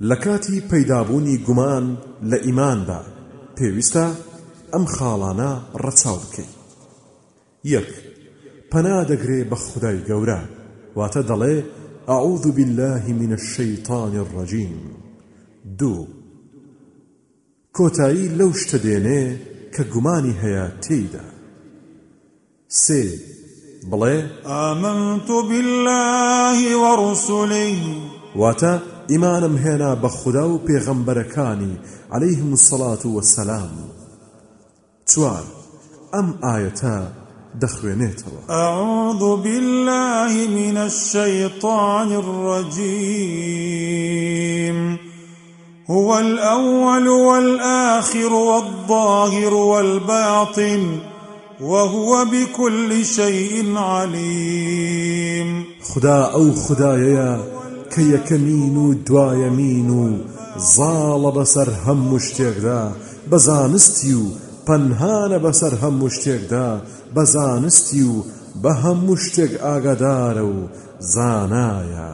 لە کاتی پەیدابوونی گومان لە ئیماندا پێویستە ئەم خاڵانە ڕەچاو بکەیت یەک پەنا دەگرێ بە خودای گەورە. واتە دەڵێ ئەعوذ بالله من الشەیطان الرەجیم دوو کۆتایی لەو شتە دێنێ کە گومانی هەیە تێیدا. سێ بڵێ آمنت بالله ورسله. واتە ئیمانم هێنا بە خوددا و پێغەمبەرەکانی عليهلەیهم الصلاة والسلام. چوار ئەم ئاەتە دەخوێنێتەوە. أعوذ بالله من الشيطان الرجيم. هو الأول والآخر والظاهر والباطن وهو بكل شيء عليم. خدا أو خدايا کە یەکەمین و دوایەمین و زاڵە بەسەر هەموو شتێکدا بە زانستی و پەنهانە بەسەر هەموو شتێکدا بە زانستی و بە هەموو شتێک ئاگادارە و زانایە.